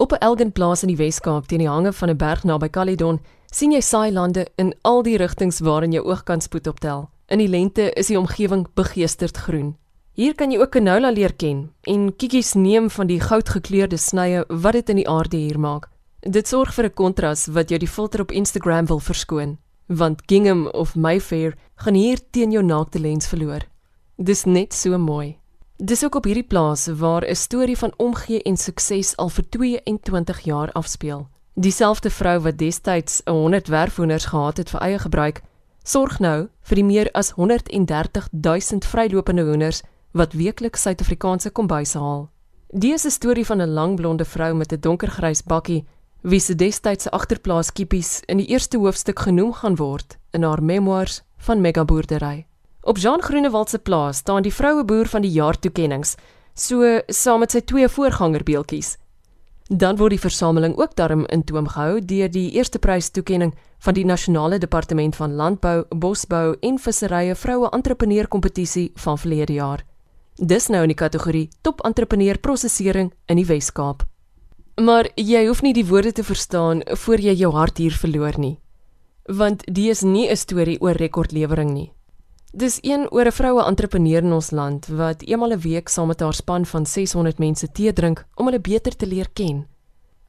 Op 'n Elginplaas in die Wes-Kaap teen die hange van 'n berg naby Caledon, sien jy saailande in al die rigtings waarin jou oog kan spoed optel. In die lente is die omgewing begeesterd groen. Hier kan jy ook canola leer ken en kiekies neem van die goudgekleurde snye wat dit in die aarde hier maak. Dit sorg vir 'n kontras wat jou die filter op Instagram wil verskoon, want Gingham of Mayfair gaan hier teen jou naakte lens verloor. Dis net so mooi. Dis ook op hierdie plaas waar 'n storie van omgee en sukses al vir 22 jaar afspeel. Dieselfde vrou wat destyds 100 werfhoenders gehad het vir eie gebruik, sorg nou vir die meer as 130 000 vrylopende hoenders wat weekliks Suid-Afrikaanse kombuise haal. Die is 'n storie van 'n lang blonde vrou met 'n donkergrys bakkie wie se destydse agterplaas kippies in die eerste hoofstuk genoem gaan word in haar memoirs van megaboerdery. Op Jean Groenewald se plaas staan die vroue boer van die jaar toekenninge, so saam met sy twee voorgangerbeeltjies. Dan word die versameling ook daarom in toom gehou deur die eerste prys toekenning van die Nasionale Departement van Landbou, Bosbou en Visserye vroue entrepreneur kompetisie van verlede jaar. Dis nou in die kategorie top entrepreneur prosesering in die Wes-Kaap. Maar jy hoef nie die woorde te verstaan voor jy jou hart hier verloor nie. Want die is nie 'n storie oor rekordlewering nie. Dis een oor 'n vroue entrepreneur in ons land wat eenmal 'n week saam met haar span van 600 mense tee drink om hulle beter te leer ken.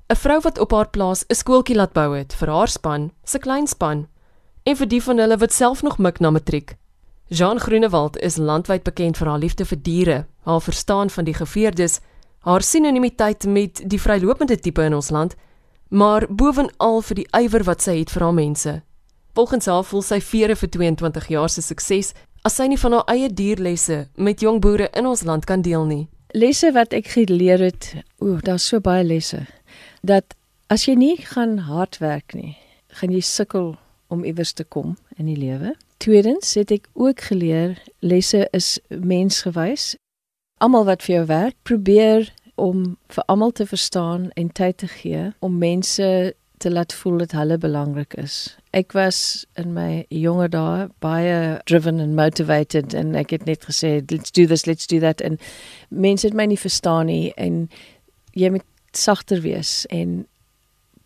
'n Vrou wat op haar plaas 'n skooltjie laat bou het vir haar span, se klein span, en vir die van hulle wat self nog mik na matriek. Jean Groenewald is landwyd bekend vir haar liefde vir diere, haar verstaan van die geveerdes, haar sinonimiteit met die vrylopende tipe in ons land, maar bovenal vir die ywer wat sy het vir haar mense. Volgens haar voel sy vere vir 22 jaar se sukses as sy nie van haar eie dierlesse met jong boere in ons land kan deel nie. Lesse wat ek geleer het, o, daar's so baie lesse. Dat as jy nie gaan hard werk nie, gaan jy sukkel om iewers te kom in die lewe. Tweedens het ek ook geleer lesse is mensgewys. Almal wat vir jou werk, probeer om vir almal te verstaan en tyd te gee om mense te laat voel dat hulle belangrik is. Ek was in my jonger dae baie driven and motivated en ek het net gesê let's do this, let's do that en mense het my nie verstaan nie en jy moet sagter wees en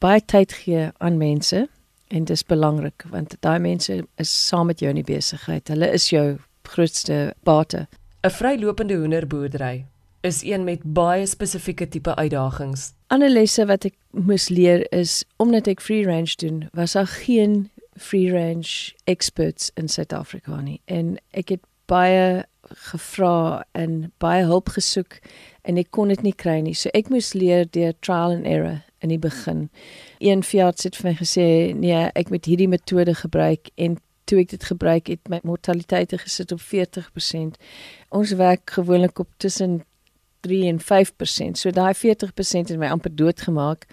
baie tyd gee aan mense en dit is belangrik want daai mense is saam met jou in die besigheid. Hulle is jou grootste bate. 'n Vrylopende hoenderboerdery is een met baie spesifieke tipe uitdagings. Ander lesse wat ek moes leer is omdat ek free range doen, was daar geen free range experts in Suid-Afrika nie en ek het baie gevra en baie hulp gesoek en ek kon dit nie kry nie. So ek moes leer deur trial and error in die begin. Een veearts het vir my gesê, "Nee, ek moet hierdie metode gebruik en toe ek dit gebruik het my mortaliteit gesit op 40%. Ons werk gewoonlik op tussen 3 en 5%. So daai 40% het my amper doodgemaak.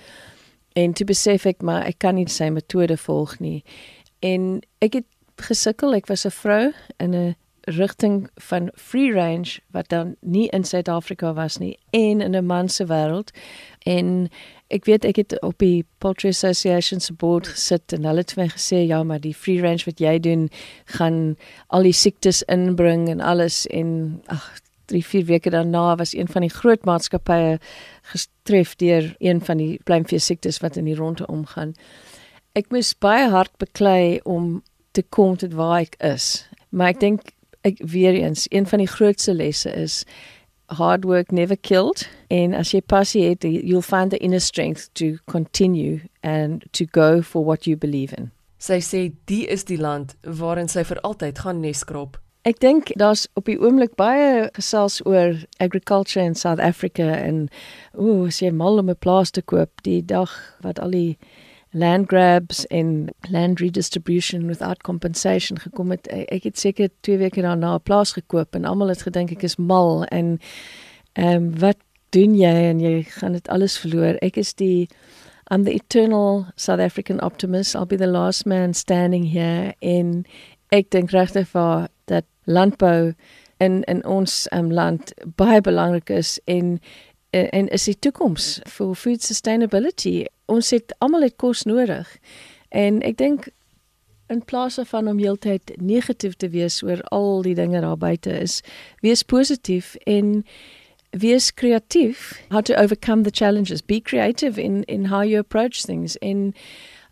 En toe besef ek maar ek kan nie sy metode volg nie. En ek het gesukkel. Ek was 'n vrou in 'n rigting van free range wat dan nie in Suid-Afrika was nie en in 'n man se wêreld. En ek weet ek het op die Poultry Association se board gesit en hulle het vir my gesê ja, maar die free range wat jy doen gaan al die siektes inbring en alles en ag 3 4 weke daarna was een van die groot maatskappye gestref deur een van die pluimvee siektes wat in die ronde omgaan. Ek moes baie hard beklei om te kom tot waar ek is. Maar ek dink ek weer eens een van die grootste lesse is hard work never killed and as jy passie het you'll find the inner strength to continue and to go for what you believe in. Sy sê die is die land waarin sy vir altyd gaan neskrop. Ek dink daar's op die oomblik baie gesels oor agriculture in South Africa en ooh, as jy mal om 'n plaas te koop die dag wat al die land grabs en land redistribution without compensation gekom het. Ek het seker 2 weke daarna 'n plaas gekoop en almal het gedink ek is mal en ehm um, wat doen jy en jy gaan dit alles verloor. Ek is die I'm the eternal South African optimist. I'll be the last man standing here in ek dink regtig vir landbou in in ons um, land baie belangrik is en en is die toekoms vir food sustainability. Ons het almal het kos nodig. En ek dink in plaas van om heeltyd negatief te wees oor al die dinge daar buite is, wees positief en wees kreatief, how to overcome the challenges. Be creative in in how you approach things. En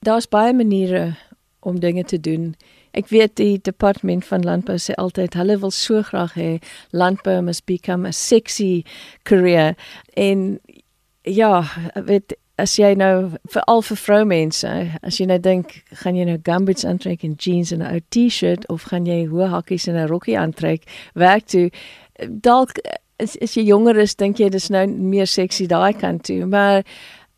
daar's baie maniere om dinge te doen. Ek weet die departement van landbou sê altyd hulle wil so graag hê landbou must become a sexy career. En ja, weet as jy nou vir al vir vroumense, as jy nou dink, gaan jy nou gumboots aantrek en jeans en 'n ou T-shirt of gaan jy hoë hakkies en 'n rokkie aantrek werk toe? Dalk as as jy jonger is, dink jy dis nou meer seksie daai kant toe, maar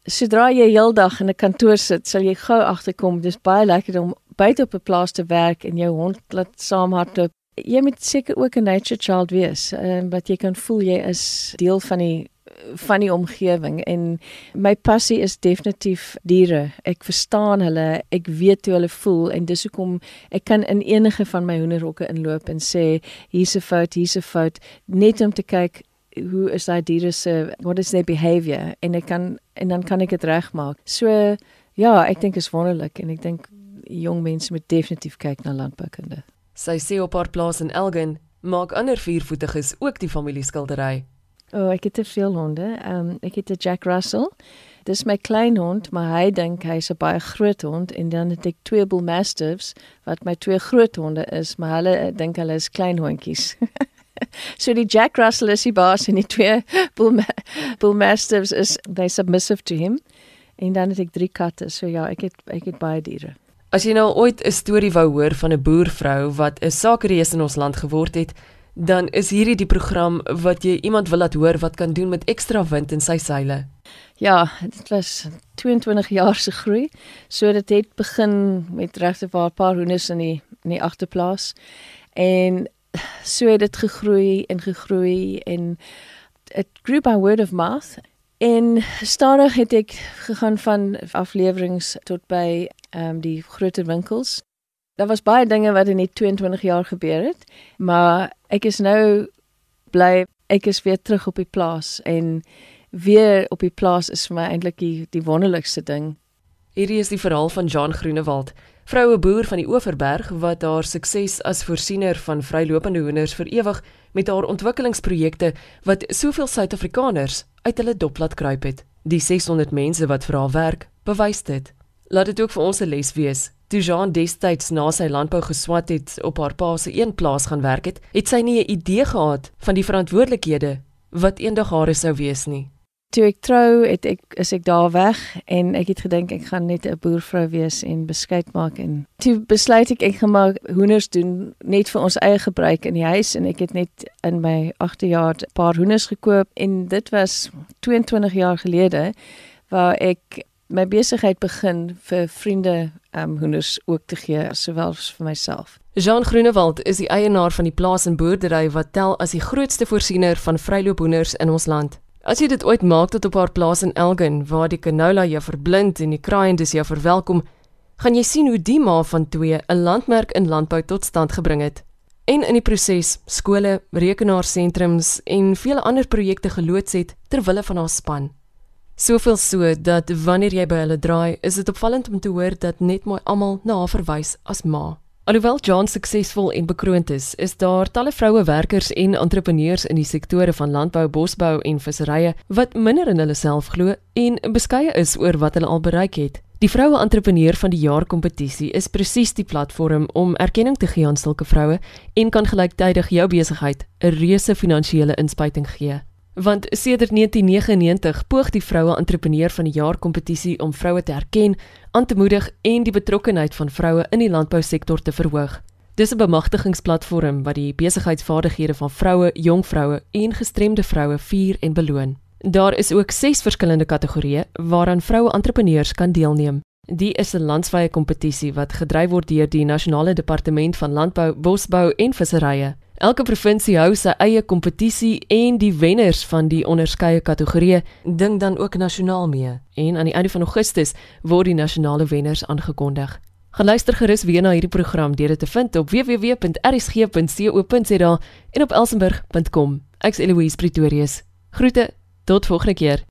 sodra jy heeldag in 'n kantoor sit, sal jy gou agterkom dis baie lekker om buite op 'n plaas te werk en jou hond laat saamhardloop. Jy moet seker ook 'n nature child wees, uh, wat jy kan voel jy is deel van die van die omgewing en my passie is definitief diere. Ek verstaan hulle, ek weet hoe hulle voel en dis hoekom ek kan in enige van my hoenderhokke inloop en sê hier's 'n fout, hier's 'n fout net om te kyk hoe is daai diere se what is their behavior en ek kan en dan kan ek dit regmaak. So ja, ek dink is wonderlik en ek dink jong mense moet definitief kyk na landboukunde. Sy sê op haar plaas in Elgin maak ander viervoetiges ook die familieskildery. O, oh, ek het te veel honde. Ehm um, ek het 'n Jack Russell. Dis my klein hond, maar hy dink hy's 'n baie groot hond en dan het ek twee Bull Mastiffs wat my twee groot honde is, maar hulle eh, dink hulle is klein hondjies. so die Jack Russell is die baas en die twee Bull, Ma Bull Mastiffs is they submissive to him. En dan het ek drie katte. So ja, ek het ek het baie diere. As jy nou ooit 'n storie wou hoor van 'n boervrou wat 'n sakereus in ons land geword het, dan is hierdie die program wat jy iemand wil laat hoor wat kan doen met ekstra wind in sy seile. Ja, dit was 22 jaar se groei. So dit het begin met regte waar 'n paar hoenders in die in die agterplaas en so het dit gegroei en gegroei en it grew by word of mouth. En stadig het ek gegaan van afleweringe tot by ehm um, die groter winkels daar was baie dinge wat in die 22 jaar gebeur het, maar ek is nou bly ek is weer terug op die plaas en weer op die plaas is vir my eintlik die die wonderlikste ding. Hierdie is die verhaal van Jean Groenewald, vroue boer van die Oeverberg wat haar sukses as voorsiener van vrylopende hoenders vir ewig met haar ontwikkelingsprojekte wat soveel Suid-Afrikaners uit hulle dop laat kruip het. Die 600 mense wat vir haar werk, bewys dit. Laat dit ook vir ons 'n les wees Toe Jean destyds na sy landbou geswat het op haar pa se een plaas gaan werk het, het sy nie 'n idee gehad van die verantwoordelikhede wat eendag haar sou wees nie. Toe ek trou, het ek is ek daar weg en ek het gedink ek gaan net 'n boervrou wees en beskeid maak en toe besluit ek ek gaan maar hoenders doen net vir ons eie gebruik in die huis en ek het net in my 8de jaar 'n paar hoenders gekoop en dit was 22 jaar gelede waar ek my besigheid begin vir vriende um hoenders ook te gee sowel vir myself. Jean Groenewald is die eienaar van die plaas en boerdery wat tel as die grootste voorsiener van vryloophoenders in ons land. As jy dit ooit maak tot op haar plaas in Elgin waar die canola jou verblind en die kraaiendes jou verwelkom, gaan jy sien hoe die ma van twee 'n landmerk in landbou tot stand gebring het. En in die proses skole, rekenaarsentrums en vele ander projekte geloods het ter wille van haar span. Soveel so dat wanneer jy by hulle draai, is dit opvallend om te hoor dat net mooi almal na haar verwys as ma. Alhoewel John suksesvol en bekroond is, is daar talle vroue werkers en entrepreneurs in die sektore van landbou, bosbou en visserye wat minder in hulle self glo en beskeie is oor wat hulle al bereik het. Die vroue entrepreneur van die jaar kompetisie is presies die platform om erkenning te gee aan sulke vroue en kan gelyktydig jou besigheid 'n reuse finansiële inspuiting gee. Want sedert 1999 poog die vroue entrepreneur van die jaar kompetisie om vroue te erken, aan te moedig en die betrokkenheid van vroue in die landbousektor te verhoog. Dis 'n bemagtigingsplatform wat die besigheidsvaardighede van vroue, jong vroue en gestremde vroue vier en beloon. Daar is ook 6 verskillende kategorieë waaraan vroue entrepreneurs kan deelneem. Die is 'n landwyse kompetisie wat gedryf word deur die Nasionale Departement van Landbou, Bosbou en Visserye. Elke provinsie hou sy eie kompetisie en die wenners van die onderskeie kategorieë ding dan ook nasionaal mee. En aan die einde van Augustus word die nasionale wenners aangekondig. Gaan luister gerus weer na hierdie program deur dit te vind op www.rsg.co.za en op elsenburg.com. Ek's Eloise Pretorius. Groete tot volgende keer.